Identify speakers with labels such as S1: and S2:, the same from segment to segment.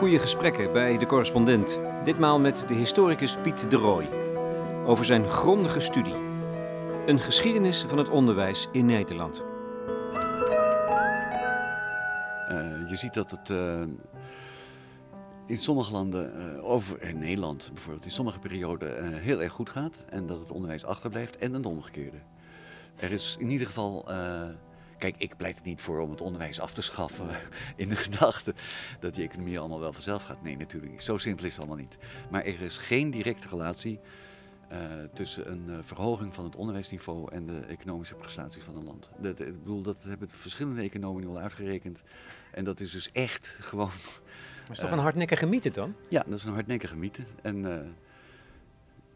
S1: Goede gesprekken bij de correspondent. Ditmaal met de historicus Piet de Rooij. Over zijn grondige studie. Een geschiedenis van het onderwijs in Nederland.
S2: Uh, je ziet dat het uh, in sommige landen, uh, over in Nederland bijvoorbeeld, in sommige perioden heel erg goed gaat. En dat het onderwijs achterblijft en het omgekeerde. Er is in ieder geval Kijk, ik pleit er niet voor om het onderwijs af te schaffen in de gedachte dat die economie allemaal wel vanzelf gaat. Nee, natuurlijk niet. Zo simpel is het allemaal niet. Maar er is geen directe relatie uh, tussen een uh, verhoging van het onderwijsniveau en de economische prestaties van een land. Dat, ik bedoel, dat hebben verschillende economen nu al uitgerekend. En dat is dus echt gewoon.
S1: Dat is toch uh, een hardnekkige mythe dan?
S2: Ja, dat is een hardnekkige mythe. En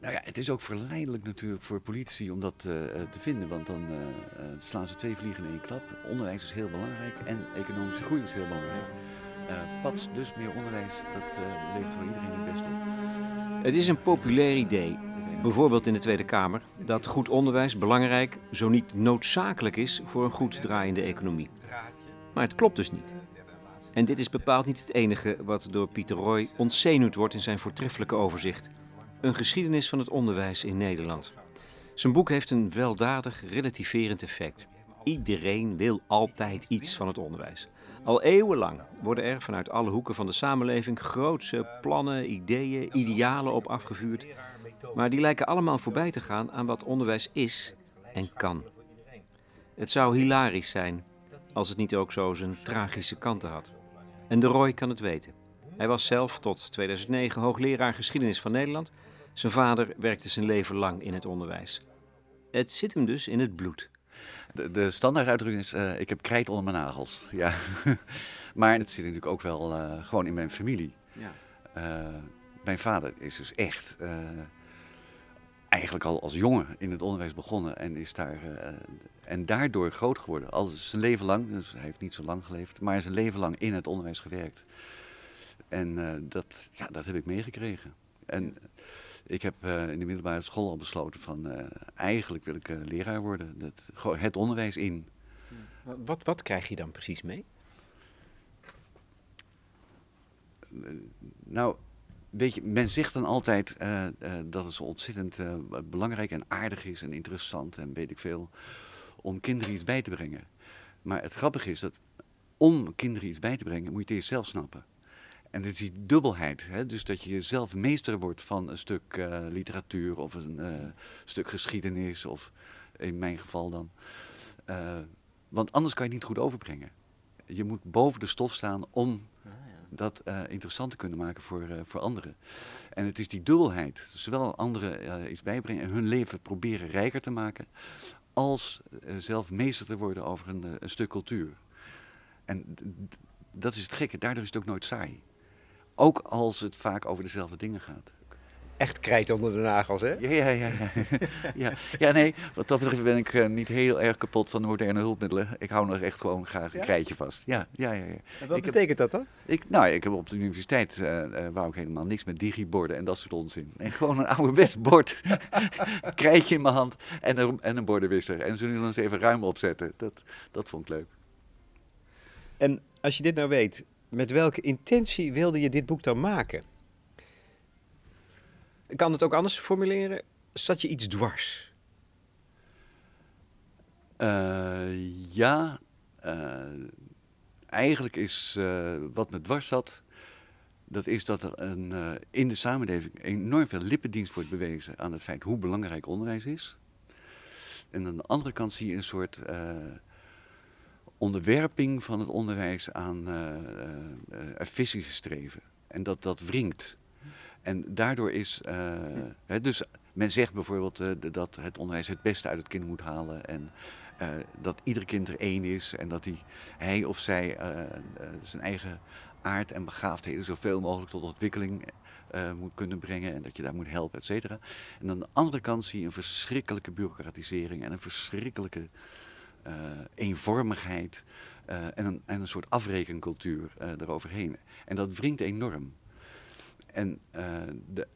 S2: nou ja, het is ook verleidelijk natuurlijk voor politici om dat uh, te vinden, want dan uh, slaan ze twee vliegen in één klap. Onderwijs is heel belangrijk en economische groei is heel belangrijk. pad, dus meer onderwijs, dat levert voor iedereen het best op.
S1: Het is een populair idee, bijvoorbeeld in de Tweede Kamer, dat goed onderwijs belangrijk, zo niet noodzakelijk is voor een goed draaiende economie. Maar het klopt dus niet. En dit is bepaald niet het enige wat door Pieter Roy ontzenuwd wordt in zijn voortreffelijke overzicht. Een geschiedenis van het onderwijs in Nederland. Zijn boek heeft een weldadig relativerend effect. Iedereen wil altijd iets van het onderwijs. Al eeuwenlang worden er vanuit alle hoeken van de samenleving grootse plannen, ideeën, idealen op afgevuurd. Maar die lijken allemaal voorbij te gaan aan wat onderwijs is en kan. Het zou hilarisch zijn als het niet ook zo zijn tragische kanten had. En de Roy kan het weten. Hij was zelf tot 2009 hoogleraar geschiedenis van Nederland zijn vader werkte zijn leven lang in het onderwijs. Het zit hem dus in het bloed.
S2: De, de standaarduitdrukking is: uh, ik heb krijt onder mijn nagels. Ja. maar het zit natuurlijk ook wel uh, gewoon in mijn familie. Ja. Uh, mijn vader is dus echt eigenlijk al als jongen in het onderwijs begonnen en is daar en daardoor groot geworden. Al zijn leven lang, dus hij heeft niet zo lang geleefd, maar zijn leven lang in het onderwijs gewerkt. En dat, ja, dat heb ik meegekregen. En ik heb uh, in de middelbare school al besloten van uh, eigenlijk wil ik uh, leraar worden. Dat, het onderwijs in.
S1: Wat, wat krijg je dan precies mee?
S2: nou, weet je, men zegt dan altijd dat het zo ontzettend belangrijk en aardig is en interessant en weet ik veel om kinderen iets bij te brengen. Maar het grappige is dat om kinderen iets bij te brengen moet je het eerst zelf snappen. En dat is die dubbelheid. Hè? Dus dat je zelf meester wordt van een stuk uh, literatuur of een uh, stuk geschiedenis, of in mijn geval dan. Uh, want anders kan je het niet goed overbrengen. Je moet boven de stof staan om ah, ja. dat interessant te kunnen maken voor, voor anderen. En het is die dubbelheid. Zowel anderen iets bijbrengen en hun leven proberen rijker te maken, als zelf meester te worden over een, een stuk cultuur. En dat is het gekke, daardoor is het ook nooit saai. Ook als het vaak over dezelfde dingen gaat.
S1: Echt krijt onder de nagels, hè?
S2: Ja, ja, ja. Ja, ja. ja nee, wat dat betreft ben ik uh, niet heel erg kapot van moderne hulpmiddelen. Ik hou nog echt gewoon graag een ja? krijtje vast. Ja, ja, ja. ja.
S1: En wat ik betekent
S2: heb,
S1: dat dan?
S2: Ik, nou, ik heb op de universiteit, uh, uh, wou ik helemaal niks met digiborden en dat soort onzin. En gewoon een ouderwets bord, krijtje in mijn hand en een, en een bordenwisser. En zo nu dan eens even ruim opzetten. Dat, dat vond ik leuk.
S1: En als je dit nou weet, met welke intentie wilde je dit boek dan maken? Ik kan het ook anders formuleren. Zat je iets dwars?
S2: Uh, ja, uh, eigenlijk is uh, wat me dwars zat, dat is dat er een, in de samenleving enorm veel lippendienst wordt bewezen aan het feit hoe belangrijk onderwijs is. En aan de andere kant zie je een soort onderwerping van het onderwijs aan uh, uh, efficiëntie streven. En dat dat wringt. En daardoor is. Hè, dus men zegt bijvoorbeeld dat het onderwijs het beste uit het kind moet halen. En dat ieder kind er één is. En dat hij, hij of zij zijn eigen aard en begaafdheden zoveel mogelijk tot ontwikkeling moet kunnen brengen. En dat je daar moet helpen, et cetera. En aan de andere kant zie je een verschrikkelijke bureaucratisering en een verschrikkelijke eenvormigheid uh, en, een, en een soort afrekencultuur uh, eroverheen. En dat wringt enorm. En de,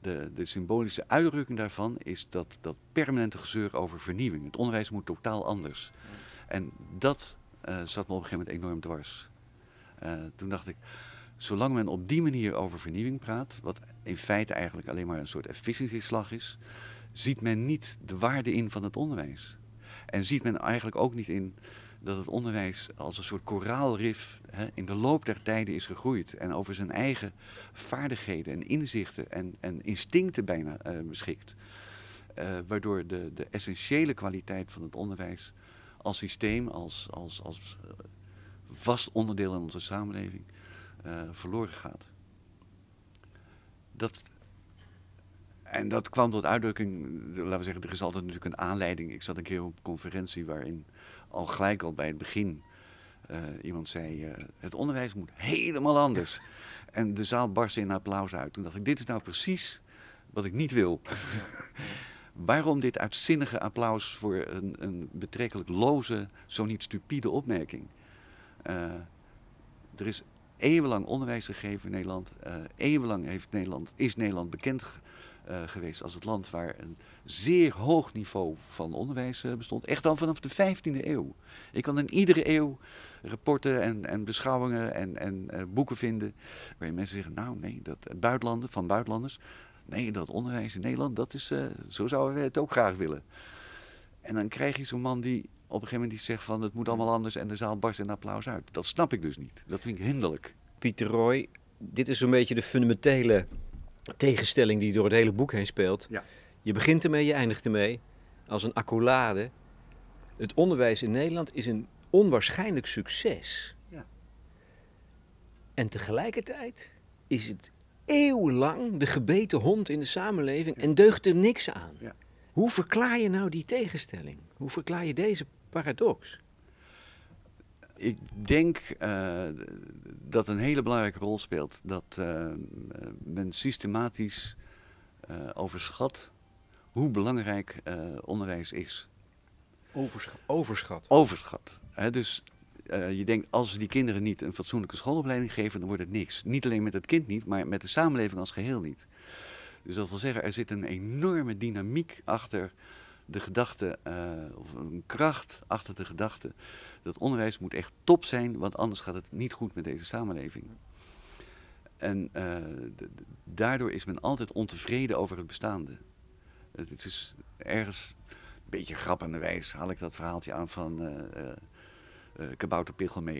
S2: de, de symbolische uitdrukking daarvan is dat, dat permanente gezeur over vernieuwing. Het onderwijs moet totaal anders. En dat zat me op een gegeven moment enorm dwars. toen dacht ik, zolang men op die manier over vernieuwing praat, wat in feite eigenlijk alleen maar een soort efficiëntieslag is, ziet men niet de waarde in van het onderwijs. En ziet men eigenlijk ook niet in dat het onderwijs als een soort koraalrif hè, in de loop der tijden is gegroeid. En over zijn eigen vaardigheden en inzichten en, en instincten bijna uh, beschikt. Uh, waardoor de, de essentiële kwaliteit van het onderwijs als systeem, als, als, als uh, vast onderdeel in onze samenleving, verloren gaat. Dat, en dat kwam tot uitdrukking, laten we zeggen, er is altijd natuurlijk een aanleiding. Ik zat een keer op een conferentie waarin al gelijk al bij het begin uh, iemand zei, uh, het onderwijs moet helemaal anders. En de zaal barstte in applaus uit. Toen dacht ik, dit is nou precies wat ik niet wil. Waarom dit uitzinnige applaus voor een, een betrekkelijk loze, zo niet stupide opmerking? Uh, er is eeuwenlang onderwijs gegeven in Nederland. eeuwenlang heeft Nederland, is Nederland bekend uh, geweest als het land waar een zeer hoog niveau van onderwijs uh, bestond. Echt dan vanaf de 15e eeuw. Ik kan in iedere eeuw rapporten en, en beschouwingen en, en uh, boeken vinden waarin mensen zeggen, nou nee, dat buitenlanden, van buitenlanders, nee, dat onderwijs in Nederland, dat is, zo zouden we het ook graag willen. En dan krijg je zo'n man die op een gegeven moment die zegt van het moet allemaal anders en de zaal barst in applaus uit. Dat snap ik dus niet. Dat vind ik hinderlijk.
S1: Pieter Roy, dit is zo'n beetje de fundamentele tegenstelling die door het hele boek heen speelt. Ja. Je begint ermee, je eindigt ermee. Als een accolade. Het onderwijs in Nederland is een onwaarschijnlijk succes. Ja. En tegelijkertijd is het eeuwenlang de gebeten hond in de samenleving en deugt er niks aan. Ja. Hoe verklaar je nou die tegenstelling? Hoe verklaar je deze paradox?
S2: Ik denk uh, dat een hele belangrijke rol speelt dat uh, men systematisch uh, overschat hoe belangrijk onderwijs is.
S1: Overschat? Overschat.
S2: overschat. Dus je denkt, als we die kinderen niet een fatsoenlijke schoolopleiding geven, dan wordt het niks. Niet alleen met het kind niet, maar met de samenleving als geheel niet. Dus dat wil zeggen, er zit een enorme dynamiek achter de gedachte, of een kracht achter de gedachte dat onderwijs moet echt top zijn, want anders gaat het niet goed met deze samenleving. En uh, daardoor is men altijd ontevreden over het bestaande. Het is ergens een beetje grappende wijs haal ik dat verhaaltje aan van uh, uh, Kabouter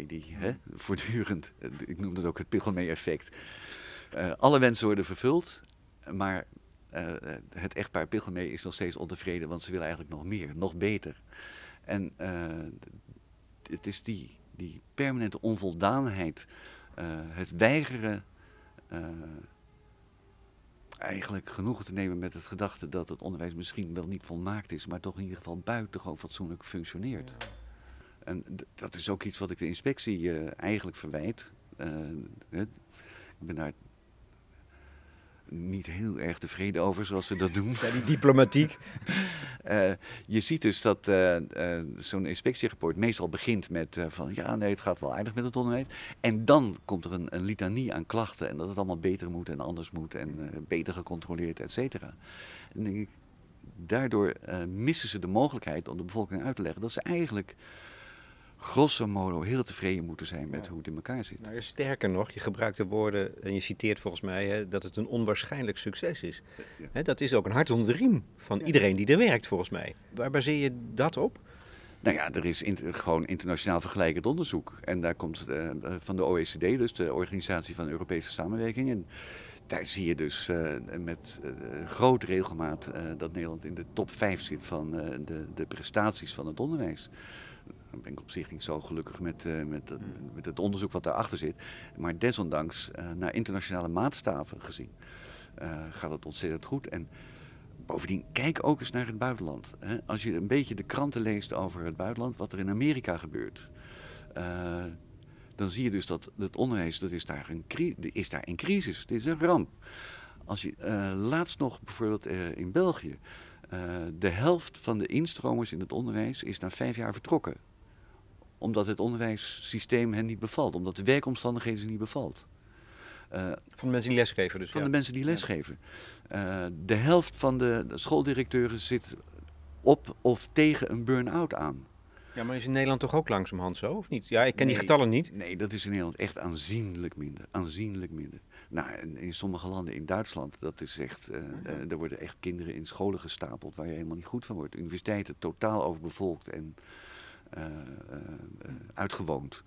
S2: die hè, voortdurend, ik noem dat ook het Pichelmee-effect. alle wensen worden vervuld, maar het echtpaar Pichelmee is nog steeds ontevreden, want ze willen eigenlijk nog meer, nog beter. En het is die, die permanente onvoldaanheid, het weigeren eigenlijk genoegen te nemen met het gedachte dat het onderwijs misschien wel niet volmaakt is, maar toch in ieder geval buitengewoon fatsoenlijk functioneert. Ja. En dat is ook iets wat ik de inspectie uh, eigenlijk verwijt. ik ben daar niet heel erg tevreden over zoals ze dat doen.
S1: Ja, die diplomatiek.
S2: uh, je ziet dus dat uh, uh, zo'n inspectierapport meestal begint met van ja, nee, het gaat wel aardig met het onderwijs. En dan komt er een, een litanie aan klachten en dat het allemaal beter moet en anders moet en beter gecontroleerd, et cetera. En denk ik, daardoor missen ze de mogelijkheid om de bevolking uit te leggen dat ze eigenlijk grosso modo heel tevreden moeten zijn met hoe het in elkaar zit.
S1: Nou, sterker nog, je gebruikt de woorden en je citeert volgens mij hè, dat het een onwaarschijnlijk succes is. Hè, dat is ook een hart onder de riem van iedereen die er werkt volgens mij. Waar baseer je dat op?
S2: Nou ja, er is gewoon internationaal vergelijkend onderzoek. En daar komt uh, van de OECD, dus de Organisatie van Europese Samenwerking. En daar zie je dus uh, met uh, grote regelmaat dat Nederland in de top 5 zit van de, de prestaties van het onderwijs ben ik op zich niet zo gelukkig met, uh, met, uh, met het onderzoek wat daarachter zit. Maar desondanks, uh, naar internationale maatstaven gezien, gaat het ontzettend goed. En bovendien, kijk ook eens naar het buitenland. Hè. Als je een beetje de kranten leest over het buitenland, wat er in Amerika gebeurt. dan zie je dus dat het onderwijs, dat is daar, een is daar in crisis. Het is een ramp. Als je laatst nog bijvoorbeeld in België. de helft van de instromers in het onderwijs is na vijf jaar vertrokken omdat het onderwijssysteem hen niet bevalt, omdat de werkomstandigheden ze niet bevalt.
S1: Uh, van de mensen die lesgeven dus?
S2: Van de mensen die lesgeven. Uh, de helft van de, schooldirecteuren zit op of tegen een burn-out aan.
S1: Ja, maar is in Nederland toch ook langzamerhand zo, of niet? Ja, ik ken die getallen niet.
S2: Nee, dat is in Nederland echt aanzienlijk minder. Aanzienlijk minder. Nou, in sommige landen, in Duitsland, dat is echt, uh, uh, er worden echt kinderen in scholen gestapeld waar je helemaal niet goed van wordt. Universiteiten totaal overbevolkt en uitgewoond.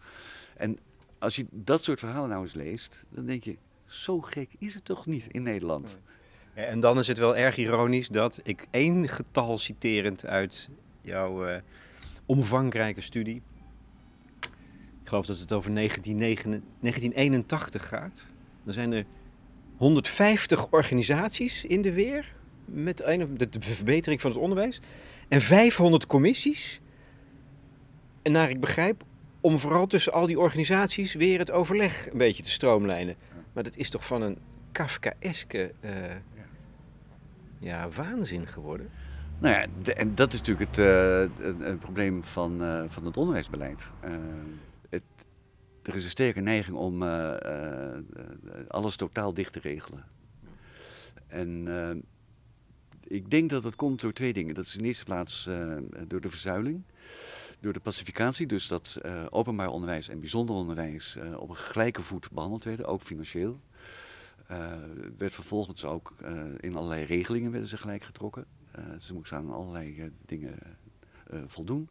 S2: En als je dat soort verhalen nou eens leest, dan denk je, zo gek is het toch niet in Nederland?
S1: En dan is het wel erg ironisch dat ik één getal citerend uit jouw omvangrijke studie, ik geloof dat het over 1981 gaat, dan zijn er 150 organisaties in de weer met de, de verbetering van het onderwijs en 500 commissies. En naar ik begrijp, om vooral tussen al die organisaties weer het overleg een beetje te stroomlijnen. Maar dat is toch van een Kafkaeske uh, ja. waanzin geworden?
S2: Nou ja, en dat is natuurlijk het, uh, probleem van, uh, van het onderwijsbeleid. Het, er is een sterke neiging om alles totaal dicht te regelen. En ik denk dat dat komt door twee dingen. Dat is in de eerste plaats door de verzuiling door de pacificatie, dus dat uh, openbaar onderwijs en bijzonder onderwijs uh, op een gelijke voet behandeld werden, ook financieel. Uh, werd vervolgens ook in allerlei regelingen werden ze gelijk getrokken. ze moesten aan allerlei dingen voldoen.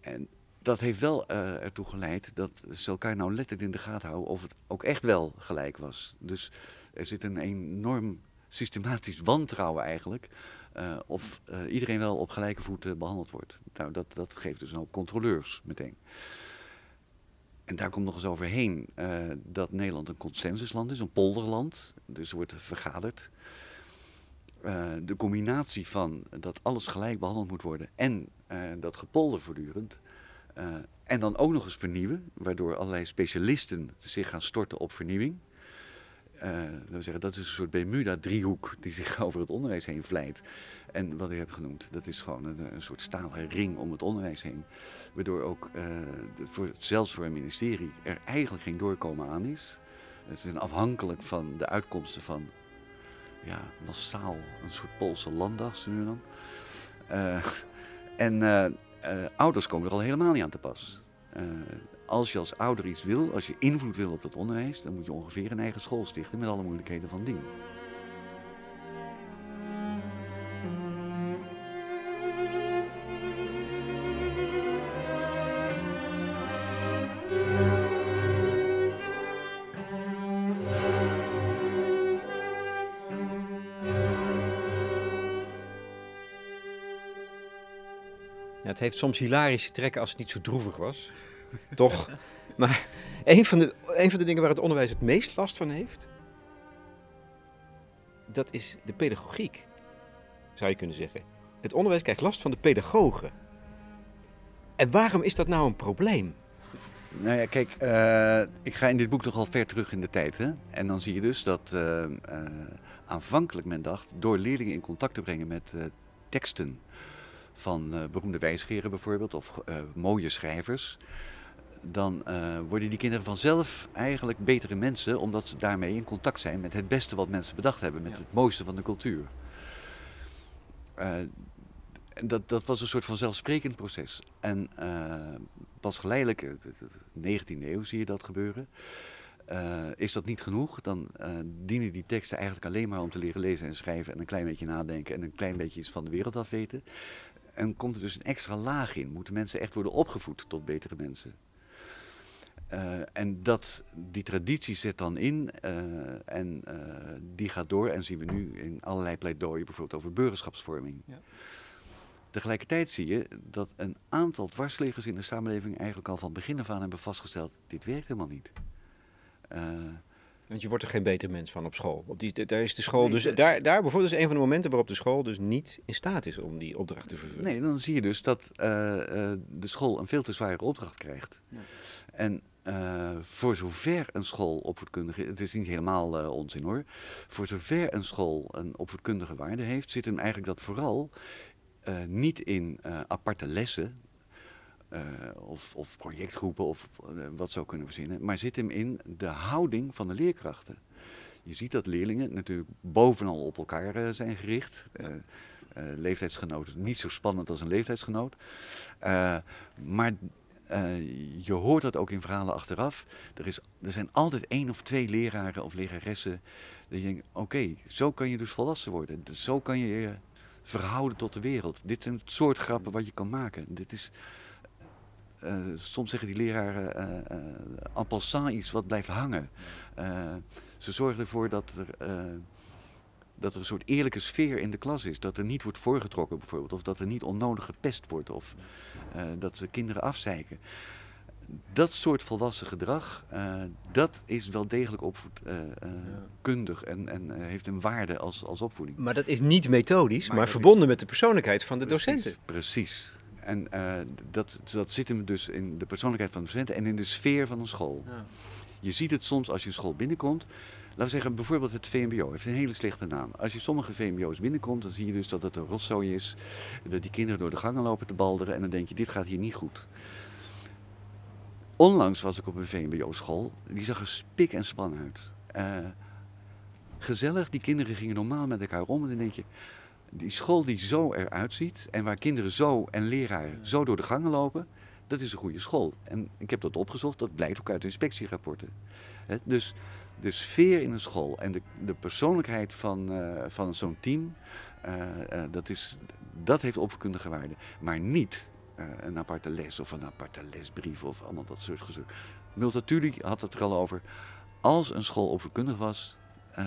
S2: En dat heeft wel ertoe geleid dat ze elkaar nou letterlijk in de gaten houden of het ook echt wel gelijk was. Dus er zit een enorm systematisch wantrouwen eigenlijk uh, of uh, iedereen wel op gelijke voet behandeld wordt. Nou, dat, dat geeft dus ook controleurs meteen. En daar komt nog eens overheen uh, dat Nederland een consensusland is, een polderland. Dus er wordt vergaderd. de combinatie van dat alles gelijk behandeld moet worden en dat gepolder voortdurend. en dan ook nog eens vernieuwen, waardoor allerlei specialisten zich gaan storten op vernieuwing we zeggen, dat is een soort Bermuda-driehoek die zich over het onderwijs heen vlijt. En wat ik heb genoemd, dat is gewoon een, soort stalen ring om het onderwijs heen. Waardoor ook, uh, voor, zelfs voor een ministerie, er eigenlijk geen doorkomen aan is. Het is afhankelijk van de uitkomsten van ja, massaal een soort Poolse landdag, nu dan. Uh, en ouders komen er al helemaal niet aan te pas als je als ouder iets wil, als je invloed wil op het onderwijs, dan moet je ongeveer een eigen school stichten met alle moeilijkheden van dien.
S1: Het heeft soms hilarische trekken als het niet zo droevig was. Toch? Maar een van, de, een van de dingen waar het onderwijs het meest last van heeft, dat is de pedagogiek, zou je kunnen zeggen. Het onderwijs krijgt last van de pedagogen. En waarom is dat nou een probleem?
S2: Nou ja, kijk, uh, ik ga in dit boek toch al ver terug in de tijd. Hè? En dan zie je dus dat uh, uh, aanvankelijk men dacht door leerlingen in contact te brengen met teksten van beroemde wijsgeren bijvoorbeeld, of mooie schrijvers, dan uh, worden die kinderen vanzelf eigenlijk betere mensen, omdat ze daarmee in contact zijn met het beste wat mensen bedacht hebben, met het mooiste van de cultuur. Uh, dat, dat was een soort van zelfsprekend proces. En uh, pas geleidelijk, de 19e eeuw zie je dat gebeuren. is dat niet genoeg, dan dienen die teksten eigenlijk alleen maar om te leren lezen en schrijven en een klein beetje nadenken en een klein beetje iets van de wereld afweten. En komt er dus een extra laag in. Moeten mensen echt worden opgevoed tot betere mensen. Uh, en dat, die traditie zit dan in uh, en uh, die gaat door en zien we nu in allerlei pleidooien bijvoorbeeld over burgerschapsvorming. Ja. Tegelijkertijd zie je dat een aantal dwarsliggers in de samenleving eigenlijk al van begin af aan hebben vastgesteld, dit werkt helemaal niet.
S1: Want je wordt er geen beter mens van op school. Op die, daar is de school dus, daar, daar bijvoorbeeld is een van de momenten waarop de school dus niet in staat is om die opdracht te vervullen.
S2: Nee, dan zie je dus dat de school een veel te zware opdracht krijgt. Ja. En uh, voor zover een school opvoedkundige, het is niet helemaal uh, onzin hoor, voor zover een school een opvoedkundige waarde heeft, zit hem eigenlijk dat vooral uh, niet in aparte lessen of, of, projectgroepen of wat zou kunnen verzinnen, maar zit hem in de houding van de leerkrachten. Je ziet dat leerlingen natuurlijk bovenal op elkaar zijn gericht. leeftijdsgenoot niet zo spannend als een leeftijdsgenoot. Maar je hoort dat ook in verhalen achteraf. Er, is, er zijn altijd één of twee leraren of leraressen. Die denken: oké, zo kan je dus volwassen worden. Zo kan je je verhouden tot de wereld. Dit zijn het soort grappen wat je kan maken. Dit is. soms zeggen die leraren uh, en passant iets wat blijft hangen. ze zorgen ervoor dat er dat er een soort eerlijke sfeer in de klas is. Dat er niet wordt voorgetrokken bijvoorbeeld. Of dat er niet onnodig gepest wordt. Of dat ze kinderen afzeiken. Dat soort volwassen gedrag, uh, dat is wel degelijk opvoedkundig uh, en, en heeft een waarde als, als opvoeding.
S1: Maar dat is niet methodisch, maar, maar verbonden is... met de persoonlijkheid van de
S2: precies,
S1: docenten.
S2: Precies. En dat, dat zit hem dus in de persoonlijkheid van de docenten en in de sfeer van een school. Ja. Je ziet het soms als je een school binnenkomt Laten we zeggen, bijvoorbeeld het VMBO heeft een hele slechte naam. Als je sommige VMBO's binnenkomt, dan zie je dus dat het een rotzooi is. Dat die kinderen door de gangen lopen te balderen. En dan denk je, dit gaat hier niet goed. Onlangs was ik op een VMBO-school. Die zag er spik en span uit. Uh, gezellig, die kinderen gingen normaal met elkaar om. En dan denk je, die school die zo eruit ziet... en waar kinderen zo en leraren zo door de gangen lopen... dat is een goede school. En ik heb dat opgezocht, dat blijkt ook uit inspectierapporten. dus de sfeer in een school en de, de persoonlijkheid van, uh, van zo'n team, uh, uh, dat, is, dat heeft opvoedkundige waarde. Maar niet een aparte les of een aparte lesbrief of allemaal dat soort gezeur. Multatuli had het er al over. Als een school opvoedkundig was,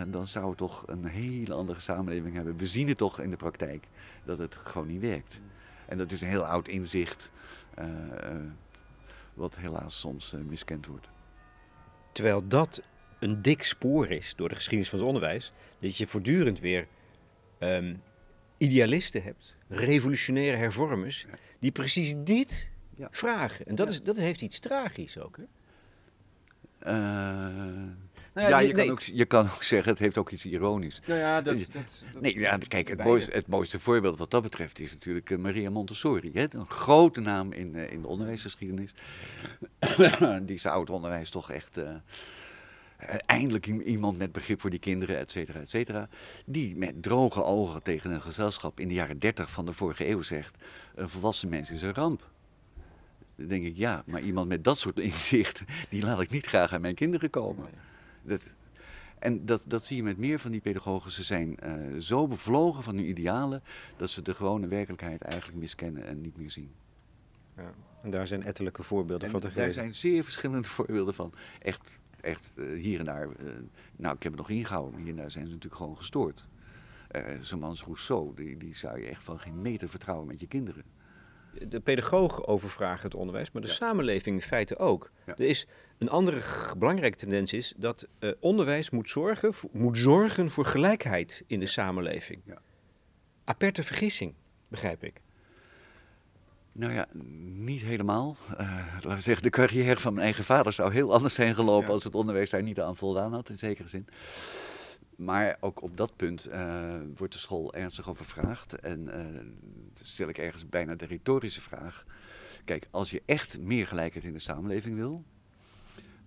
S2: dan zou het toch een hele andere samenleving hebben. We zien het toch in de praktijk dat het gewoon niet werkt. En dat is een heel oud inzicht, wat helaas soms miskend wordt.
S1: Terwijl dat een dik spoor is door de geschiedenis van het onderwijs. Dat je voortdurend weer um, idealisten hebt, revolutionaire hervormers, die precies dit ja. vragen. En dat, is, dat heeft iets tragisch ook. Hè?
S2: Uh, nou ja, ja je, kan ook, je kan ook zeggen, het heeft ook iets ironisch.
S1: Nou ja, dat, dat, dat
S2: nee, ja, kijk, het mooiste, het mooiste, voorbeeld wat dat betreft is natuurlijk uh, Maria Montessori. Hè? Een grote naam in, in de onderwijsgeschiedenis. die zijn oud onderwijs toch echt eh, eindelijk iemand met begrip voor die kinderen, et cetera, et cetera. Die met droge ogen tegen een gezelschap in de jaren 30 van de vorige eeuw zegt: een volwassen mens is een ramp. Dan denk ik, ja, maar iemand met dat soort inzicht, die laat ik niet graag aan mijn kinderen komen. Dat, en dat, dat zie je met meer van die pedagogen. Ze zijn uh, zo bevlogen van hun idealen dat ze de gewone werkelijkheid eigenlijk miskennen en niet meer zien.
S1: Ja, en daar zijn ettelijke voorbeelden van te geven.
S2: Daar zijn zeer verschillende voorbeelden van. Echt echt uh, hier en daar, uh, nou ik heb het nog ingehouden, maar hier en daar zijn ze natuurlijk gewoon gestoord. Zo'n man als Rousseau, die, die zou je echt van geen meter vertrouwen met je kinderen.
S1: De pedagogen overvragen het onderwijs, maar de ja. samenleving in feite ook. Ja. Er is een andere belangrijke tendens is dat onderwijs moet zorgen, moet zorgen voor gelijkheid in de samenleving. Ja. Aperte vergissing, begrijp ik.
S2: Nou ja, niet helemaal. Uh, laten we zeggen, de carrière van mijn eigen vader zou heel anders zijn gelopen ja. als het onderwijs daar niet aan voldaan had, in zekere zin. Maar ook op dat punt uh, wordt de school ernstig overvraagd. En uh, stel ik ergens bijna de retorische vraag. Kijk, als je echt meer gelijkheid in de samenleving wil,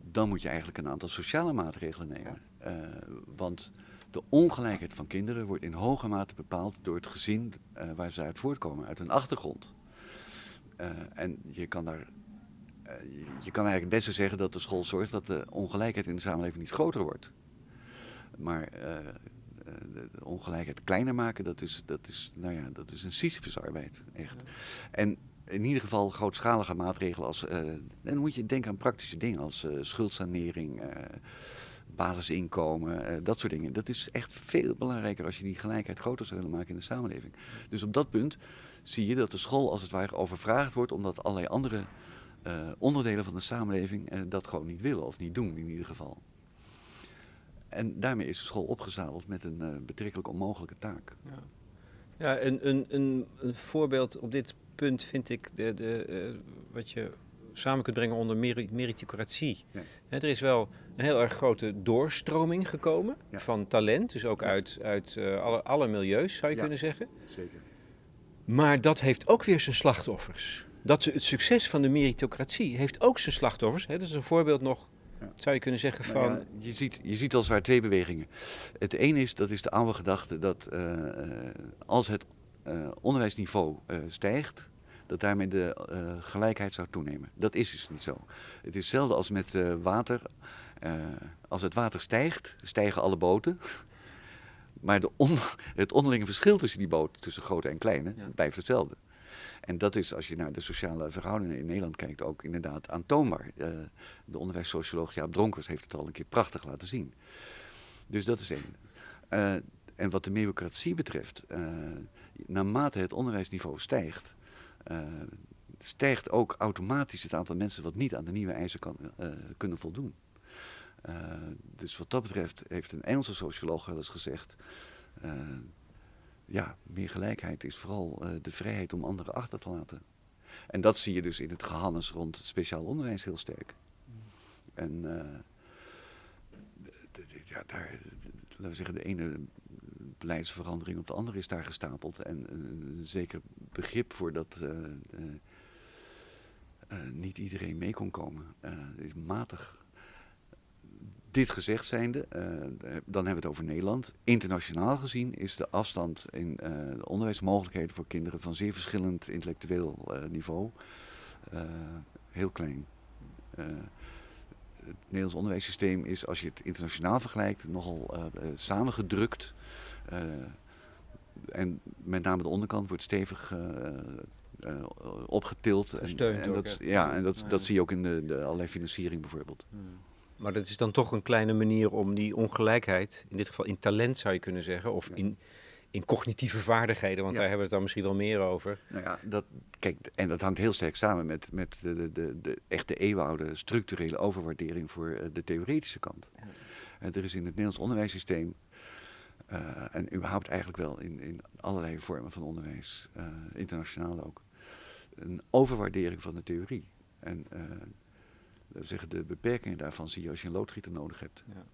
S2: dan moet je eigenlijk een aantal sociale maatregelen nemen. Ja. want de ongelijkheid van kinderen wordt in hoge mate bepaald door het gezin waar ze uit voortkomen, uit hun achtergrond. Uh, en je kan daar. Uh, je kan eigenlijk het beste zeggen dat de school zorgt dat de ongelijkheid in de samenleving niet groter wordt. Maar uh, de, de, ongelijkheid kleiner maken, dat is, dat is, nou ja, dat is een Sisyphusarbeid, echt. En in ieder geval grootschalige maatregelen als. dan moet je denken aan praktische dingen als schuldsanering, basisinkomen, dat soort dingen. Dat is echt veel belangrijker als je die gelijkheid groter zou willen maken in de samenleving. Dus op dat punt zie je dat de school als het ware overvraagd wordt, omdat allerlei andere uh, onderdelen van de samenleving uh, dat gewoon niet willen of niet doen in ieder geval. En daarmee is de school opgezadeld met een uh, betrekkelijk onmogelijke taak.
S1: Ja, ja een, een, een, een, voorbeeld op dit punt vind ik de, de, wat je samen kunt brengen onder meritocratie. Ja. er is wel een heel erg grote doorstroming gekomen ja. van talent, dus ook uit, uit alle, alle milieus zou je kunnen zeggen.
S2: Zeker.
S1: Maar dat heeft ook weer zijn slachtoffers. Dat het succes van de meritocratie heeft ook zijn slachtoffers. Hè? Dat is een voorbeeld nog, ja. zou je kunnen zeggen, van... Ja,
S2: je, ziet, je ziet als ware twee bewegingen. Het ene is, dat is de oude gedachte dat uh, als het uh, onderwijsniveau uh, stijgt, dat daarmee de gelijkheid zou toenemen. Dat is dus niet zo. Het is hetzelfde als met water. als het water stijgt, stijgen alle boten. maar de on het onderlinge verschil tussen die boten, tussen grote en kleine, ja. blijft hetzelfde. En dat is, als je naar de sociale verhoudingen in Nederland kijkt, ook inderdaad aantoonbaar. de onderwijssocioloog Jaap Dronkers heeft het al een keer prachtig laten zien. Dus dat is één. Uh, en wat de meritocratie betreft, uh, naarmate het onderwijsniveau stijgt, uh, stijgt ook automatisch het aantal mensen wat niet aan de nieuwe eisen kan, kunnen voldoen. Dus wat dat betreft heeft een Engelse socioloog wel eens gezegd, ja, meer gelijkheid is vooral de vrijheid om anderen achter te laten. En dat zie je dus in het gehannes rond speciaal onderwijs heel sterk. En ja, daar, laten we zeggen, de ene beleidsverandering op de andere is daar gestapeld. En een, zeker begrip voor dat niet iedereen mee kon komen. is matig. Dit gezegd zijnde, dan hebben we het over Nederland. Internationaal gezien is de afstand in de onderwijsmogelijkheden voor kinderen van zeer verschillend intellectueel niveau heel klein het Nederlands onderwijssysteem is, als je het internationaal vergelijkt, nogal samengedrukt. En met name de onderkant wordt stevig opgetild.
S1: Gesteund
S2: en, en dat, ja, en dat, dat zie je ook in de, de allerlei financiering bijvoorbeeld. Hmm.
S1: Maar dat is dan toch een kleine manier om die ongelijkheid, in dit geval in talent zou je kunnen zeggen, of in in cognitieve vaardigheden, want daar hebben we het dan misschien wel meer over.
S2: Nou ja, dat, kijk, en dat hangt heel sterk samen met, met de, de, de, de echte eeuwenoude structurele overwaardering voor eh, de theoretische kant. Ja. En er is in het Nederlands onderwijssysteem, uh, en überhaupt eigenlijk wel in, in allerlei vormen van onderwijs, uh, internationaal ook, een overwaardering van de theorie. En uh, zeggen, de beperkingen daarvan zie je als je een loodgieter nodig hebt. Ja.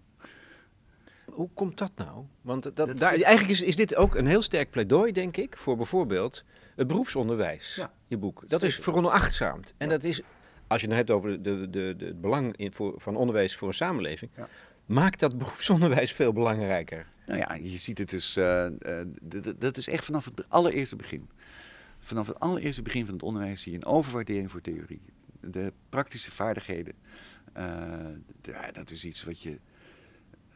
S1: Hoe komt dat nou? Want dat, daar, eigenlijk is, is dit ook een heel sterk pleidooi, denk ik, voor bijvoorbeeld het beroepsonderwijs, ja, je boek. Dat is veronachtzaamd. En dat is, als je het hebt over de, de, de, het belang in voor, van onderwijs voor een samenleving, ja. maakt dat beroepsonderwijs veel belangrijker.
S2: Nou ja, je ziet het dus, uh, uh, dat is echt vanaf het allereerste begin. Vanaf het allereerste begin van het onderwijs zie je een overwaardering voor theorie. De praktische vaardigheden, uh, dat is iets wat je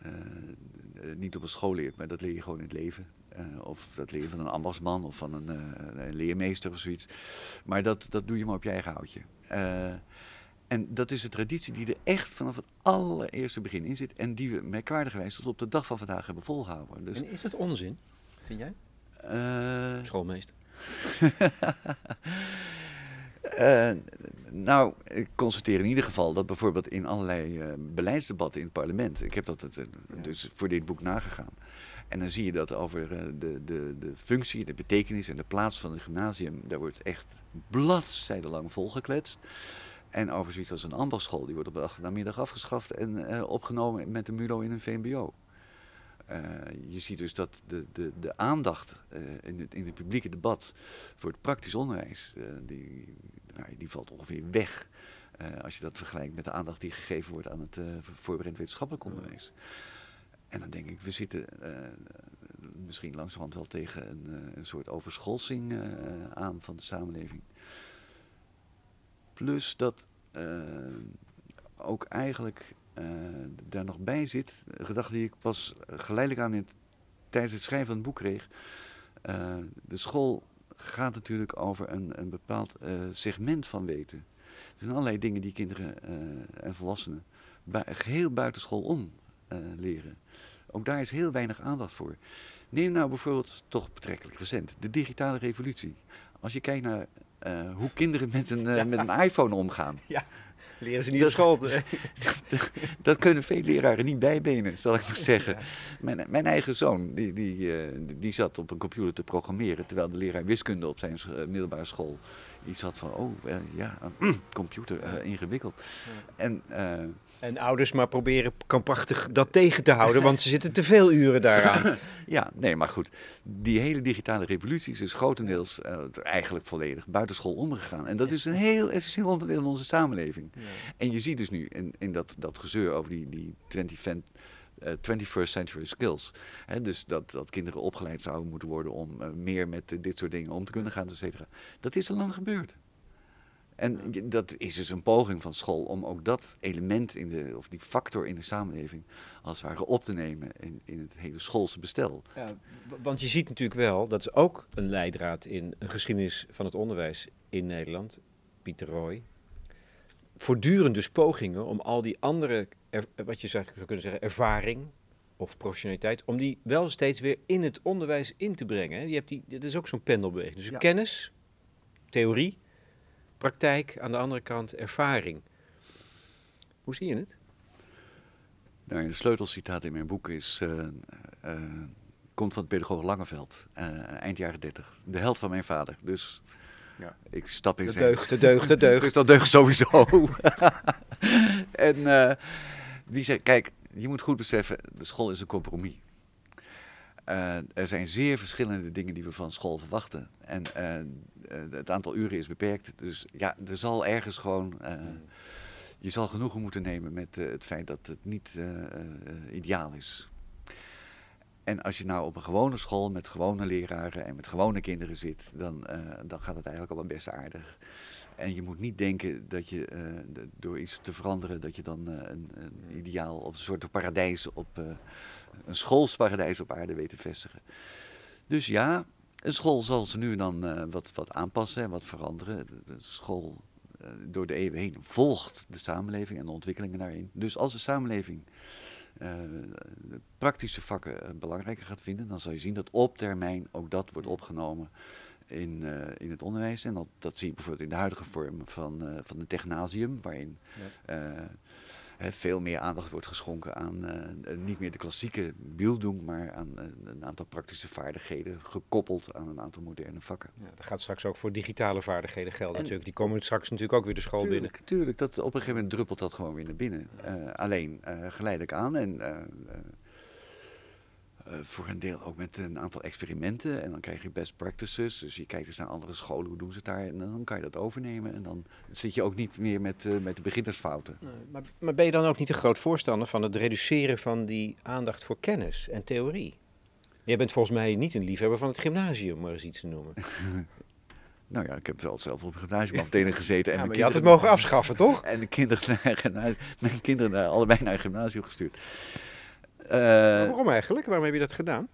S2: uh, niet op een school leert, maar dat leer je gewoon in het leven. Uh, of dat leer je van een ambachtsman of van een, uh, een, leermeester of zoiets. Maar dat, dat doe je maar op je eigen houtje. en dat is een traditie die er echt vanaf het allereerste begin in zit. En die we merkwaardigerwijs tot op de dag van vandaag hebben volgehouden.
S1: Dus, en is het onzin, vind jij? Schoolmeester.
S2: Uh, nou, ik constateer in ieder geval dat bijvoorbeeld in allerlei uh, beleidsdebatten in het parlement, ik heb dat het, uh, dus voor dit boek nagegaan. En dan zie je dat over de, de, de functie, de betekenis en de plaats van het gymnasium, daar wordt echt bladzijdenlang volgekletst. En over zoiets als een ambachtschool, die wordt op de namiddag afgeschaft en opgenomen met de MULO in een VMBO. Uh, je ziet dus dat de, de, de aandacht uh, in, het, in het publieke debat voor het praktisch onderwijs, uh, die, nou, die valt ongeveer weg. als je dat vergelijkt met de aandacht die gegeven wordt aan het voorbereid wetenschappelijk onderwijs. En dan denk ik, we zitten misschien langzamerhand wel tegen een, een soort overscholsing aan van de samenleving. Plus dat ook eigenlijk daar nog bij zit. Een gedachte die ik pas geleidelijk aan tijdens het schrijven van het boek kreeg. Uh, de school gaat natuurlijk over een, een bepaald uh, segment van weten. Er zijn allerlei dingen die kinderen en volwassenen bu geheel buitenschool om leren. Ook daar is heel weinig aandacht voor. Neem nou bijvoorbeeld, toch betrekkelijk recent, de digitale revolutie. Als je kijkt naar hoe kinderen met een, met een iPhone omgaan.
S1: Ja. Leren ze niet op school.
S2: dat, kunnen veel leraren niet bijbenen, zal ik maar zeggen. Mijn, mijn eigen zoon, die, die, uh, die zat op een computer te programmeren... terwijl de leraar wiskunde op zijn uh, middelbare school iets had van... oh, uh, ja, computer, ingewikkeld. En,
S1: en ouders maar proberen krampachtig dat tegen te houden... want ze zitten te veel uren daaraan.
S2: ja, nee, maar goed. Die hele digitale revolutie is dus grotendeels eigenlijk volledig buitenschool omgegaan. En dat is een heel essentieel onderdeel van onze samenleving. En je ziet dus nu in, in dat, dat gezeur over die, die 20 eh, 21st century skills. Hè, dus dat, dat kinderen opgeleid zouden moeten worden om eh, meer met eh, dit soort dingen om te kunnen gaan, et cetera. Dat is al lang gebeurd. En dat is dus een poging van school om ook dat element in de, of die factor in de samenleving, als het ware op te nemen in, in het hele schoolse bestel.
S1: Ja, want je ziet natuurlijk wel, dat is ook een leidraad in een geschiedenis van het onderwijs in Nederland, Pieter Roy. Voortdurend dus pogingen om al die andere, er- wat je zou kunnen zeggen, ervaring of professionaliteit, om die wel steeds weer in het onderwijs in te brengen. Je hebt die, dit is ook zo'n pendelbeweging. Dus
S2: Ja.
S1: kennis, theorie, praktijk, aan de andere kant ervaring. Hoe zie je het?
S2: Nou, een sleutelcitaat in mijn boek is, eh, eh, komt van het pedagoog Langeveld, eh, eind jaren 30. De held van mijn vader. Dus
S1: Ja.
S2: ik stap in
S1: De
S2: zijn...
S1: deugd, de deugd, de deugd.
S2: Dus dat deugt sowieso. en eh, die zei, kijk, je moet goed beseffen, de school is een compromis. Eh, er zijn zeer verschillende dingen die we van school verwachten. En eh, het aantal uren is beperkt. Dus ja, er zal ergens gewoon... eh, je zal genoegen moeten nemen met het feit dat het niet eh, eh, eh, ideaal is. En als je nou op een gewone school met gewone leraren en met gewone kinderen zit, dan, eh, dan gaat het eigenlijk al best aardig. En je moet niet denken dat je eh, door iets te veranderen, dat je dan eh, een, een ideaal of een soort paradijs op, een schoolsparadijs op aarde weet te vestigen. Dus ja, een school zal ze nu dan wat, wat aanpassen en wat veranderen. De, school door de eeuwen heen volgt de samenleving en de ontwikkelingen daarin. Dus als de samenleving praktische vakken eh, belangrijker gaat vinden, dan zal je zien dat op termijn ook dat wordt opgenomen in, eh, in het onderwijs. En dat, dat zie je bijvoorbeeld in de huidige vorm van, eh van het technasium, waarin eh, veel meer aandacht wordt geschonken aan eh, eh, niet meer de klassieke beelddoen, maar aan eh, een aantal praktische vaardigheden gekoppeld aan een aantal moderne vakken.
S1: Ja, dat gaat straks ook voor digitale vaardigheden gelden
S2: En-
S1: natuurlijk. Die komen straks natuurlijk ook weer de school binnen.
S2: Tuurlijk, dat, op een gegeven moment druppelt dat gewoon weer naar binnen. Alleen geleidelijk aan en voor een deel ook met een aantal experimenten. En dan krijg je best practices. Dus je kijkt eens naar andere scholen, hoe doen ze het daar. En dan kan je dat overnemen. En dan zit je ook niet meer met, eh, met de beginnersfouten.
S1: Nee, maar, maar ben je dan ook niet een groot voorstander van het reduceren van die aandacht voor kennis en theorie? Jij bent volgens mij niet een liefhebber van het gymnasium, om maar eens iets te noemen.
S2: Nou ja, ik heb wel zelf op een gymnasiumafdeling gezeten. En
S1: Ja, maar je had het mogen afschaffen, toch?
S2: En de kinderen naar mijn kinderen naar, allebei naar het gymnasium gestuurd. Eh,
S1: Waarom eigenlijk? Waarom heb je dat gedaan?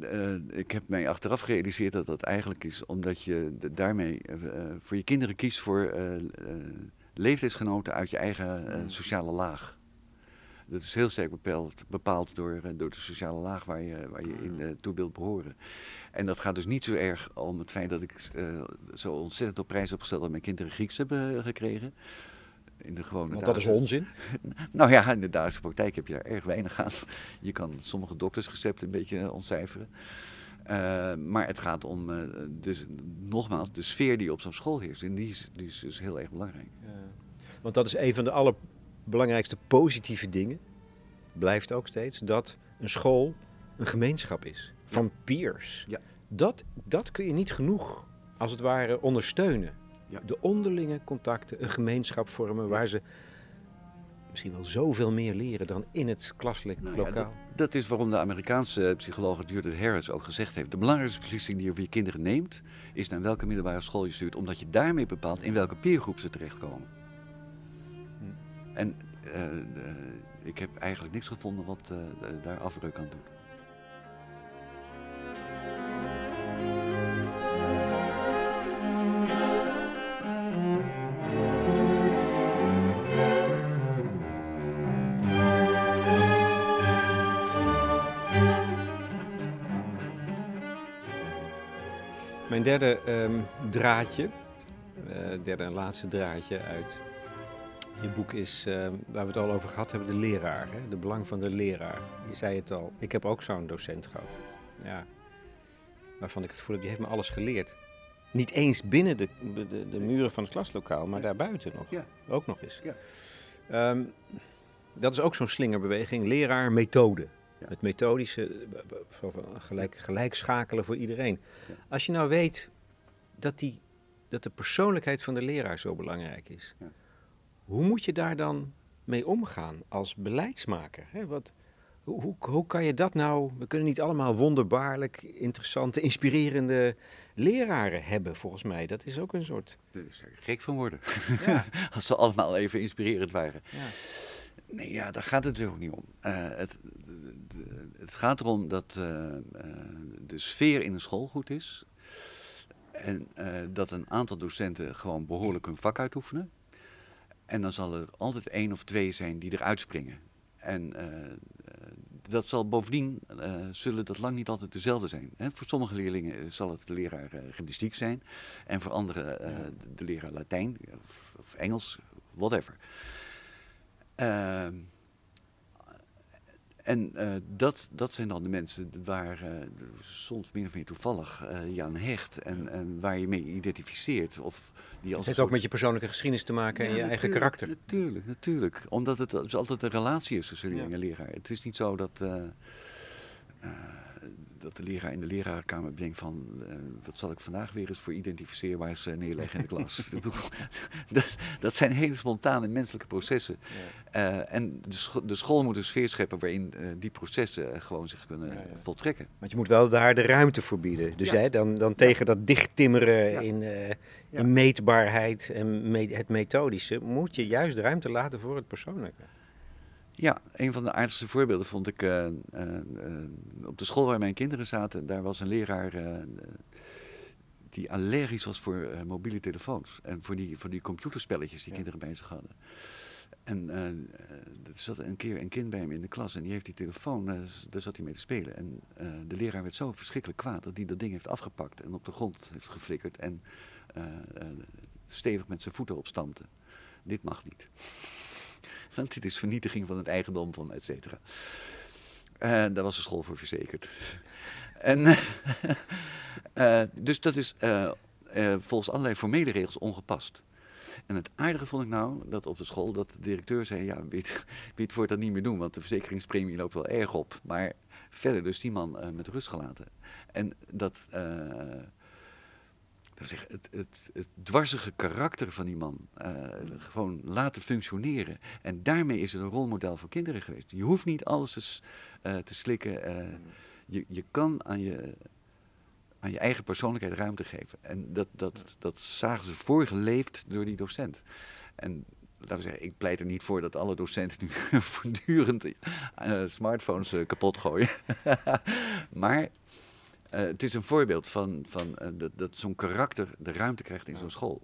S2: Eh, ik heb mij achteraf gerealiseerd dat dat eigenlijk is omdat je daarmee eh, voor je kinderen kiest voor leeftijdsgenoten uit je eigen eh, sociale laag. Dat is heel sterk bepaald, bepaald door, door de sociale laag waar je, waar je in eh, toe wilt behoren. En dat gaat dus niet zo erg om het feit dat ik zo ontzettend op prijs heb gesteld dat mijn kinderen Grieks hebben gekregen. In de gewone
S1: Want dat is onzin.
S2: nou ja, in de Duitse praktijk heb je daar erg weinig aan. Je kan sommige doktersrecepten een beetje eh, ontcijferen. Eh, maar het gaat om, eh, dus, nogmaals, de sfeer die op zo'n school heerst. En die is, die is dus heel erg belangrijk.
S1: Want dat is een van de allerbelangrijkste positieve dingen, blijft ook steeds, dat een school een gemeenschap is van peers.
S2: Ja.
S1: Dat, dat kun je niet genoeg, als het ware, ondersteunen.
S2: Ja.
S1: De onderlinge contacten, een gemeenschap vormen waar ze misschien wel zoveel meer leren dan in het klaslokaal.
S2: Nou ja, dat, dat is waarom de Amerikaanse psycholoog Judith Harris ook gezegd heeft. De belangrijkste beslissing die je voor je kinderen neemt, is naar welke middelbare school je stuurt. Omdat je daarmee bepaalt in welke peergroep ze terechtkomen. En eh, eh, ik heb eigenlijk niks gevonden wat eh, daar afbreuk aan doet.
S1: Mijn derde ehm, draadje, eh, derde en laatste draadje uit je boek is, ehm, waar we het al over gehad hebben, de leraar. Hè? De belang van de leraar. Je zei het al, ik heb ook zo'n docent gehad. Ja, waarvan ik het gevoel heb, die heeft me alles geleerd. Niet eens binnen de, de, de muren van het klaslokaal, maar daarbuiten nog.
S2: Ja.
S1: Ook nog eens.
S2: Ja.
S1: Ehm, dat is ook zo'n slingerbeweging, leraar, methode.
S2: Ja.
S1: Het methodische, eh, van gelijk, gelijk schakelen voor iedereen.
S2: Ja.
S1: Als je nou weet dat, die, dat de persoonlijkheid van de leraar zo belangrijk is,
S2: Ja.
S1: hoe moet je daar dan mee omgaan als beleidsmaker? Hè? Wat, Hoe, hoe, hoe kan je dat nou? We kunnen niet allemaal wonderbaarlijk interessante, inspirerende leraren hebben, volgens mij. Dat is ook een soort.
S2: Daar gek van worden.
S1: Ja.
S2: Als ze allemaal even inspirerend waren.
S1: Ja.
S2: Nee, ja, daar gaat het natuurlijk ook niet om. Eh, het, het gaat erom dat eh, eh, de sfeer in de school goed is. En dat een aantal docenten gewoon behoorlijk hun vak uitoefenen. En dan zal er altijd één of twee zijn die eruit springen. En dat zal bovendien, zullen dat lang niet altijd dezelfde zijn. Hè? Voor sommige leerlingen zal het de leraar gymnastiek zijn. En voor anderen de leraar Latijn of, of Engels, whatever. Ehm, en eh, dat, dat zijn dan de mensen waar eh, soms min of meer toevallig eh, je aan hecht en, en waar je mee identificeert. Of die
S1: Het heeft ook met je persoonlijke geschiedenis te maken en je eigen karakter.
S2: Natuurlijk, natuurlijk. Omdat het dus altijd een relatie is tussen leerling
S1: Ja.
S2: en leraar. Het is niet zo dat, dat de leraar in de lerarenkamer bedenkt van... eh, wat zal ik vandaag weer eens voor identificeerbaars eh, neerleggen in de klas. Dat, dat zijn hele spontane menselijke processen. Eh, en de, scho- de school moet een sfeer scheppen waarin die processen gewoon zich kunnen
S1: Ja, ja.
S2: voltrekken.
S1: Want je moet wel daar de ruimte voor bieden. Dus
S2: Ja.
S1: hè, dan, dan tegen dat dichttimmeren
S2: Ja.
S1: in, eh,
S2: Ja.
S1: in meetbaarheid en me- het methodische, moet je juist de ruimte laten voor het persoonlijke.
S2: Ja, een van de aardigste voorbeelden vond ik eh, eh, eh, op de school waar mijn kinderen zaten. Daar was een leraar die allergisch was voor mobiele telefoons. En voor die, voor die computerspelletjes die
S1: Ja.
S2: kinderen bij zich hadden. En er zat een keer een kind bij hem in de klas en die heeft die telefoon, daar zat hij mee te spelen. En de leraar werd zo verschrikkelijk kwaad dat hij dat ding heeft afgepakt en op de grond heeft geflikkerd en stevig met zijn voeten opstampte. Dit mag niet. Want dit is vernietiging van het eigendom van et cetera. En daar was de school voor verzekerd. En, eh, dus dat is eh, eh, volgens allerlei formele regels ongepast. En het aardige vond ik nou dat op de school dat de directeur zei: Ja, je het voortaan niet meer doen, want de verzekeringspremie loopt wel erg op. Maar verder, dus die man eh, met rust gelaten. En dat. eh, zeggen, het, het, het dwarsige karakter van die man eh, gewoon laten functioneren. En daarmee is het een rolmodel voor kinderen geweest. Je hoeft niet alles te, eh, te slikken. eh, je, je kan aan je, aan je eigen persoonlijkheid ruimte geven. En dat, dat, dat zagen ze voorgeleefd door die docent. En laten we zeggen, ik pleit er niet voor dat alle docenten nu voortdurend smartphones kapot gooien. maar eh, het is een voorbeeld van, van eh, dat, dat zo'n karakter de ruimte krijgt in zo'n school.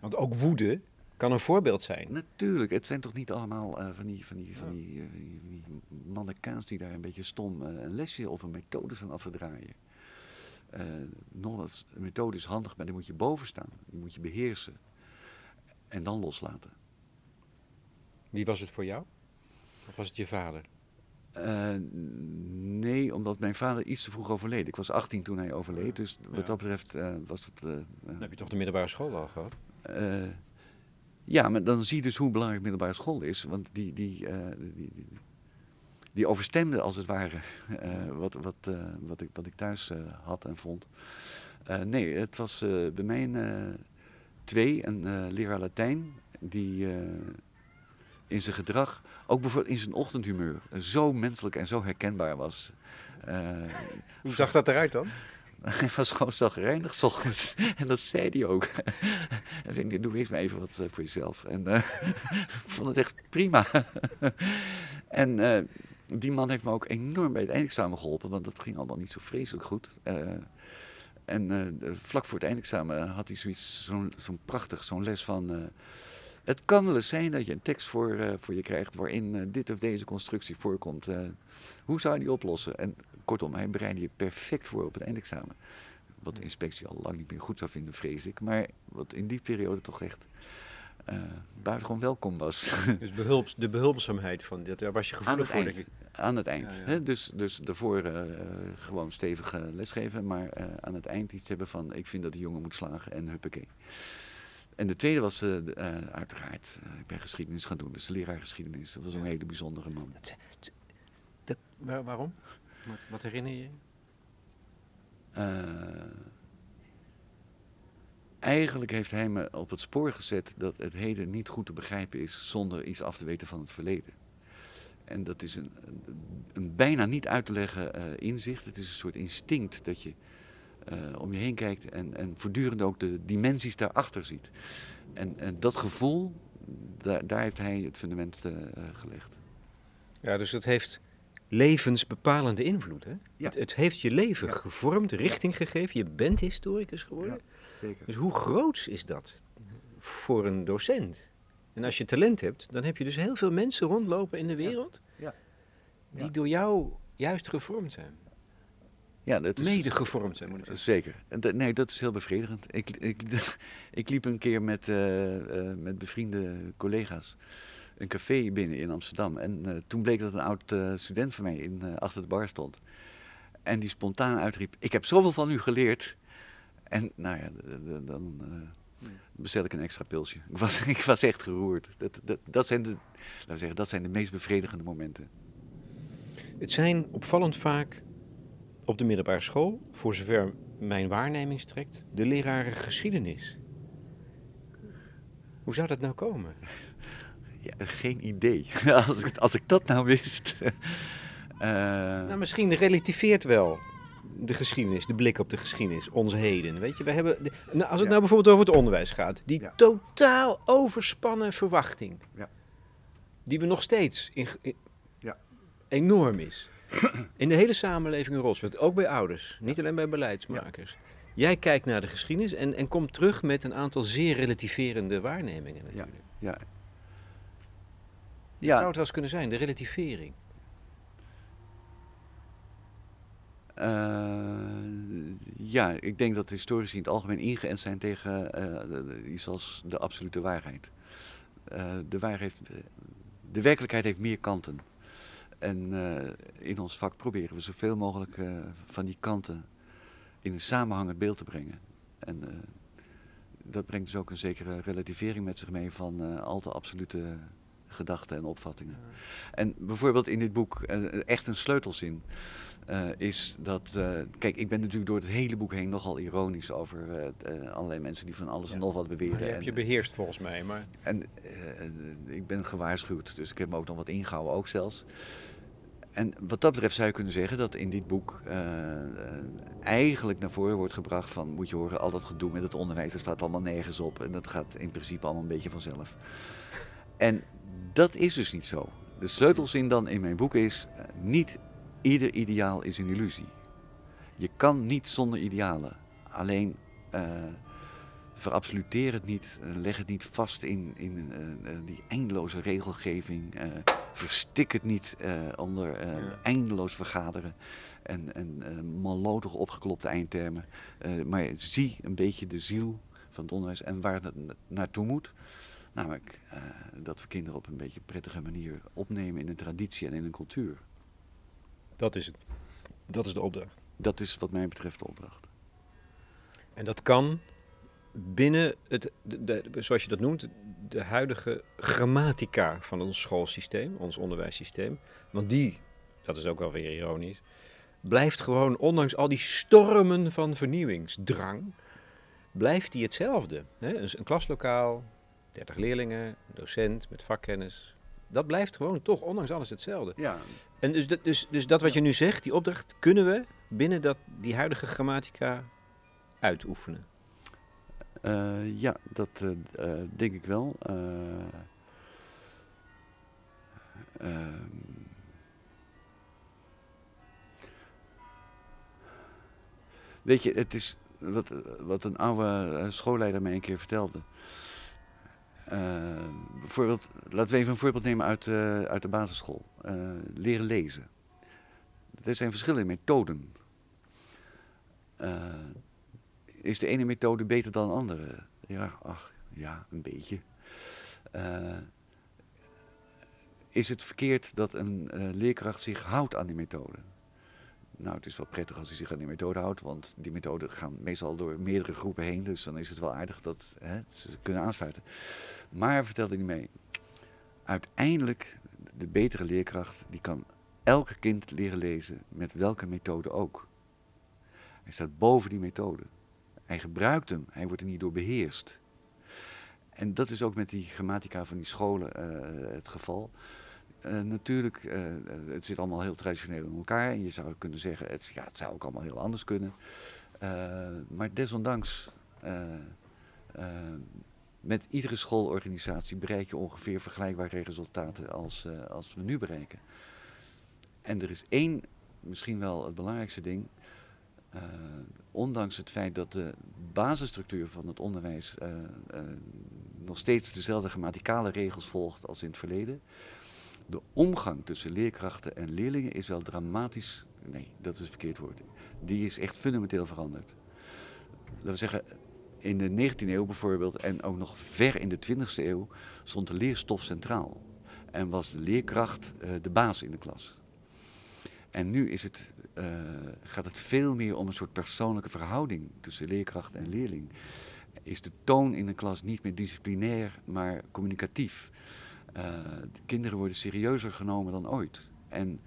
S1: Want ook woede kan een voorbeeld zijn.
S2: Natuurlijk, het zijn toch niet allemaal eh, van die, van die, van die, die, mannekaans die daar een beetje stom een lesje of een methode aan af te draaien. Nogmaals, een methode is handig, maar die moet je boven staan. Die moet je beheersen. En dan loslaten.
S1: Wie was het voor jou? Of was het je vader?
S2: Eh, nee, omdat mijn vader iets te vroeg overleed. Ik was 18 toen hij overleed, dus wat
S1: Ja.
S2: dat betreft eh, was het... eh,
S1: Dan heb je toch de middelbare school al gehad?
S2: Eh, ja, maar dan zie je dus hoe belangrijk middelbare school is. Want die, die, die, die, die overstemde als het ware wat, wat, wat, ik, wat ik thuis had en vond. Nee, het was bij mij een twee, een leraar Latijn, die in zijn gedrag, ook bijvoorbeeld in zijn ochtendhumeur, zo menselijk en zo herkenbaar was. Eh,
S1: Hoe zag dat eruit dan?
S2: hij was gewoon zagrijnig ochtends. En dat zei hij ook. Hij zei, doe eens maar even wat eh, voor jezelf. En eh, ik vond het echt prima. en die man heeft me ook enorm bij het eindexamen geholpen. Want dat ging allemaal niet zo vreselijk goed. En vlak voor het eindexamen had hij zoiets, zo'n zo'n prachtig, zo'n les van... het kan wel eens zijn dat je een tekst voor, eh, voor je krijgt waarin eh, dit of deze constructie voorkomt. Eh, hoe zou je die oplossen? En kortom, hij bereidde je perfect voor op het eindexamen. Wat de inspectie al lang niet meer goed zou vinden, vrees ik. Maar wat in die periode toch echt buitengewoon welkom was.
S1: Dus behulps, de behulpzaamheid van dit, daar was je gevoelig voor,
S2: eind.
S1: denk ik.
S2: Aan het eind.
S1: Ja, ja.
S2: Hè? Dus, dus daarvoor gewoon stevig lesgeven, maar aan het eind iets hebben van ik vind dat de jongen moet slagen en huppakee. En de tweede was eh, uiteraard, eh, ik ben geschiedenis gaan doen, dus de leraar geschiedenis. Dat was een hele bijzondere man.
S1: Dat, waar- waarom? Wat, wat herinner je je?
S2: Eh, eigenlijk heeft hij me op het spoor gezet dat het heden niet goed te begrijpen is zonder iets af te weten van het verleden. En dat is een, een, een bijna niet uit te leggen inzicht. Het is een soort instinct dat je eh, om je heen kijkt en, en voortdurend ook de dimensies daarachter ziet. En, en dat gevoel, daar, daar heeft hij het fundament uh, gelegd.
S1: Ja, dus het heeft levensbepalende invloed. Hè? Ja. Het, het, heeft je leven ja. gevormd, richting gegeven. Je bent historicus geworden. Ja, zeker. Dus hoe groot is dat voor een docent? En als je talent hebt, dan heb je dus heel veel mensen rondlopen in de wereld ja. die door jou juist gevormd zijn. Ja, dat is, Mede gevormd zijn, moet ik
S2: zeggen. Zeker. Nee, dat is heel bevredigend. Ik, ik, ik liep een keer met, uh, uh, met bevriende collega's een café binnen in Amsterdam. En uh, toen bleek dat een oud student van mij in, achter de bar stond. En die spontaan uitriep, ik heb zoveel van u geleerd. En nou ja, dan bestel ik een extra pilsje. Ik was, ik was echt geroerd. Dat, dat, dat, zijn de, laten we zeggen, dat zijn de meest bevredigende momenten.
S1: Het zijn opvallend vaak op de middelbare school, voor zover mijn waarneming strekt, de leraren geschiedenis. Hoe zou dat nou komen?
S2: Ja, geen idee. Als ik, als ik dat nou wist. uh...
S1: Nou, misschien relativeert wel de geschiedenis, de blik op de geschiedenis, ons heden. Weet je, we hebben, nou, als het nou bijvoorbeeld over het onderwijs gaat, die totaal overspannen verwachting, ja. die we nog steeds in, enorm is, in de hele samenleving een rol speelt, ook bij ouders, niet alleen bij beleidsmakers. Jij kijkt naar de geschiedenis en, en komt terug met een aantal zeer relativerende waarnemingen natuurlijk. Ja. ja. zou het wel eens kunnen zijn, de relativering?
S2: Uh, ja, ik denk dat de historici in het algemeen ingeënt zijn tegen uh, iets als de absolute waarheid. Uh, de, waarheid de werkelijkheid heeft meer kanten. En in ons vak proberen we zoveel mogelijk van die kanten in een samenhangend beeld te brengen. En dat brengt dus ook een zekere relativering met zich mee van al te absolute gedachten en opvattingen. En bijvoorbeeld in dit boek echt een sleutelsinn. Uh, is dat. Kijk, ik ben natuurlijk door het hele boek heen nogal ironisch over allerlei mensen die van alles ja. en nog wat beweren. Maar
S1: je hebt je beheerst volgens mij. Maar...
S2: En ik ben gewaarschuwd, dus ik heb me ook nog wat ingehouden, ook zelfs. En wat dat betreft zou je kunnen zeggen dat in dit boek eigenlijk naar voren wordt gebracht van, moet je horen, al dat gedoe met het onderwijs, dat staat allemaal nergens op. En dat gaat in principe allemaal een beetje vanzelf. En dat is dus niet zo. De sleutelzin dan in mijn boek is, niet Ieder ideaal is een illusie. Je kan niet zonder idealen. Alleen uh, verabsoluteer het niet, leg het niet vast in, in die eindeloze regelgeving. Verstik het niet onder ja. eindeloos vergaderen en, en mallodig opgeklopte eindtermen. maar zie een beetje de ziel van het onderwijs en waar het naartoe moet. Namelijk dat we kinderen op een beetje prettige manier opnemen in een traditie en in een cultuur.
S1: Dat is het. Dat is de opdracht.
S2: Dat is wat mij betreft de opdracht.
S1: En dat kan binnen het, de, zoals je dat noemt, de huidige grammatica van ons schoolsysteem, ons onderwijssysteem. Want die, dat is ook wel weer ironisch, blijft gewoon, ondanks al die stormen van vernieuwingsdrang, blijft die hetzelfde. Hè? Een, een klaslokaal, 30 leerlingen, docent met vakkennis, dat blijft gewoon toch ondanks alles hetzelfde. Ja. En dus, dus, dus dat wat je nu zegt, die opdracht, kunnen we binnen dat, die huidige grammatica uitoefenen?
S2: Uh, ja, dat uh, uh, denk ik wel. Ehm, weet je, het is wat, wat een oude schoolleider mij een keer vertelde. Uh, bijvoorbeeld, laten we even een voorbeeld nemen uit, uit de basisschool. Leren lezen. Er zijn verschillende methoden. Is de ene methode beter dan de andere? Ja, ach, ja, een beetje. is het verkeerd dat een leerkracht zich houdt aan die methode? Nou, het is wel prettig als hij zich aan die methode houdt, want die methoden gaan meestal door meerdere groepen heen. Dus dan is het wel aardig dat hè, ze kunnen aansluiten. Maar, vertelde hij mee, uiteindelijk de betere leerkracht, die kan elke kind leren lezen, met welke methode ook. Hij staat boven die methode. Hij gebruikt hem, hij wordt er niet door beheerst. En dat is ook met die grammatica van die scholen uh, het geval eh, natuurlijk, eh, eh, het zit allemaal heel traditioneel in elkaar. En je zou kunnen zeggen, het, ja, het zou ook allemaal heel anders kunnen. Maar desondanks, met iedere schoolorganisatie bereik je ongeveer vergelijkbare resultaten als, als we nu bereiken. En er is één, misschien wel het belangrijkste ding. Ondanks het feit dat de basisstructuur van het onderwijs nog steeds dezelfde grammaticale regels volgt als in het verleden, de omgang tussen leerkrachten en leerlingen is wel dramatisch. Nee, dat is het verkeerd woord. Die is echt fundamenteel veranderd. Laten we zeggen, in de 19e eeuw bijvoorbeeld en ook nog ver in de 20e eeuw stond de leerstof centraal. En was de leerkracht de baas in de klas. En nu is het, uh, gaat het veel meer om een soort persoonlijke verhouding tussen leerkracht en leerling. Is de toon in de klas niet meer disciplinair, maar communicatief. Uh, de kinderen worden serieuzer genomen dan ooit. En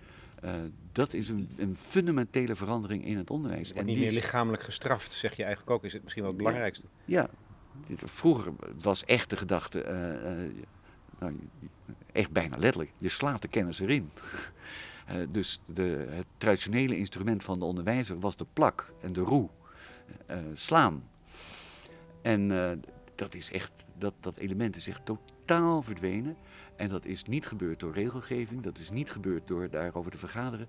S2: uh, dat is een, een, fundamentele verandering in het onderwijs.
S1: En niet meer lichamelijk gestraft, zeg je eigenlijk ook, is het misschien wel het belangrijkste.
S2: Ja, vroeger was echt de gedachte, nou, echt bijna letterlijk, je slaat de kennis erin. dus de, het traditionele instrument van de onderwijzer was de plak en de roe, slaan. En dat is echt, dat, dat element is echt totaal verdwenen. En dat is niet gebeurd door regelgeving, dat is niet gebeurd door daarover te vergaderen.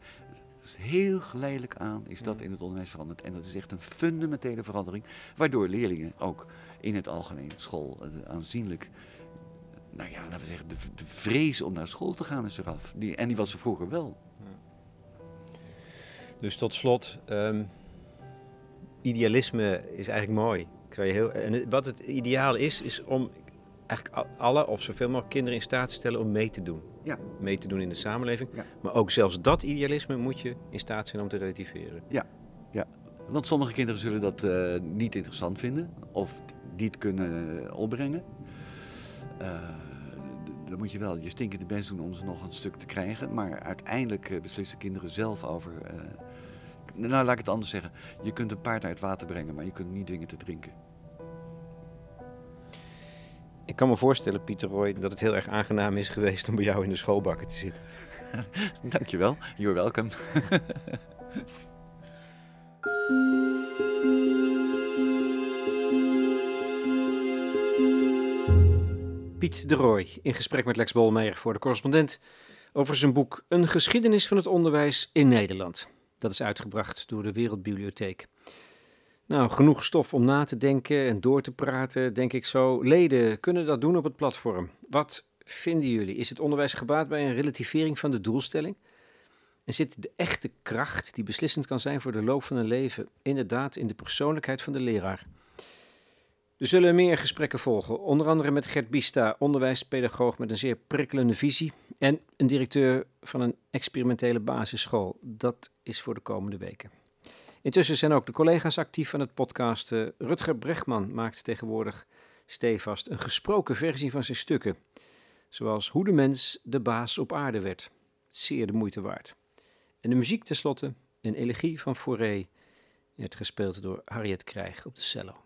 S2: Dus heel geleidelijk aan is dat in het onderwijs veranderd. En dat is echt een fundamentele verandering, waardoor leerlingen ook in het algemeen school aanzienlijk, nou ja, laten we zeggen, de, de, vrees om naar school te gaan is eraf. Die, en die was er vroeger wel.
S1: Dus tot slot, um, idealisme is eigenlijk mooi. Ik je heel, en wat het ideaal is, is om eigenlijk alle of zoveel mogelijk kinderen in staat stellen om mee te doen. Ja. Mee te doen in de samenleving. Ja. Maar ook zelfs dat idealisme moet je in staat zijn om te relativeren.
S2: Ja, ja. want sommige kinderen zullen dat uh, niet interessant vinden of niet kunnen opbrengen. Uh, dan moet je wel je stinkende best doen om ze nog een stuk te krijgen. Maar uiteindelijk uh, beslissen kinderen zelf over. nou, laat ik het anders zeggen. Je kunt een paard uit water brengen, maar je kunt niet dwingen te drinken.
S1: Ik kan me voorstellen, Pieter Roy, dat het heel erg aangenaam is geweest om bij jou in de schoolbakken te zitten.
S2: Dankjewel, you're welcome.
S1: Piet de Roy in gesprek met Lex Bolmeijer voor de correspondent over zijn boek Een geschiedenis van het onderwijs in Nederland. Dat is uitgebracht door de Wereldbibliotheek. Nou, genoeg stof om na te denken en door te praten, denk ik zo. Leden kunnen dat doen op het platform. Wat vinden jullie? Is het onderwijs gebaat bij een relativering van de doelstelling? En zit de echte kracht, die beslissend kan zijn voor de loop van een leven, inderdaad in de persoonlijkheid van de leraar? Er zullen meer gesprekken volgen, onder andere met Gert Bista, onderwijspedagoog met een zeer prikkelende visie en een directeur van een experimentele basisschool. Dat is voor de komende weken. Intussen zijn ook de collega's actief van het podcasten. Rutger Brechtman maakt tegenwoordig stevast een gesproken versie van zijn stukken. Zoals Hoe de mens de baas op aarde werd. Zeer de moeite waard. En de muziek tenslotte, een elegie van Fauré, werd gespeeld door Harriet Krijg op de cello.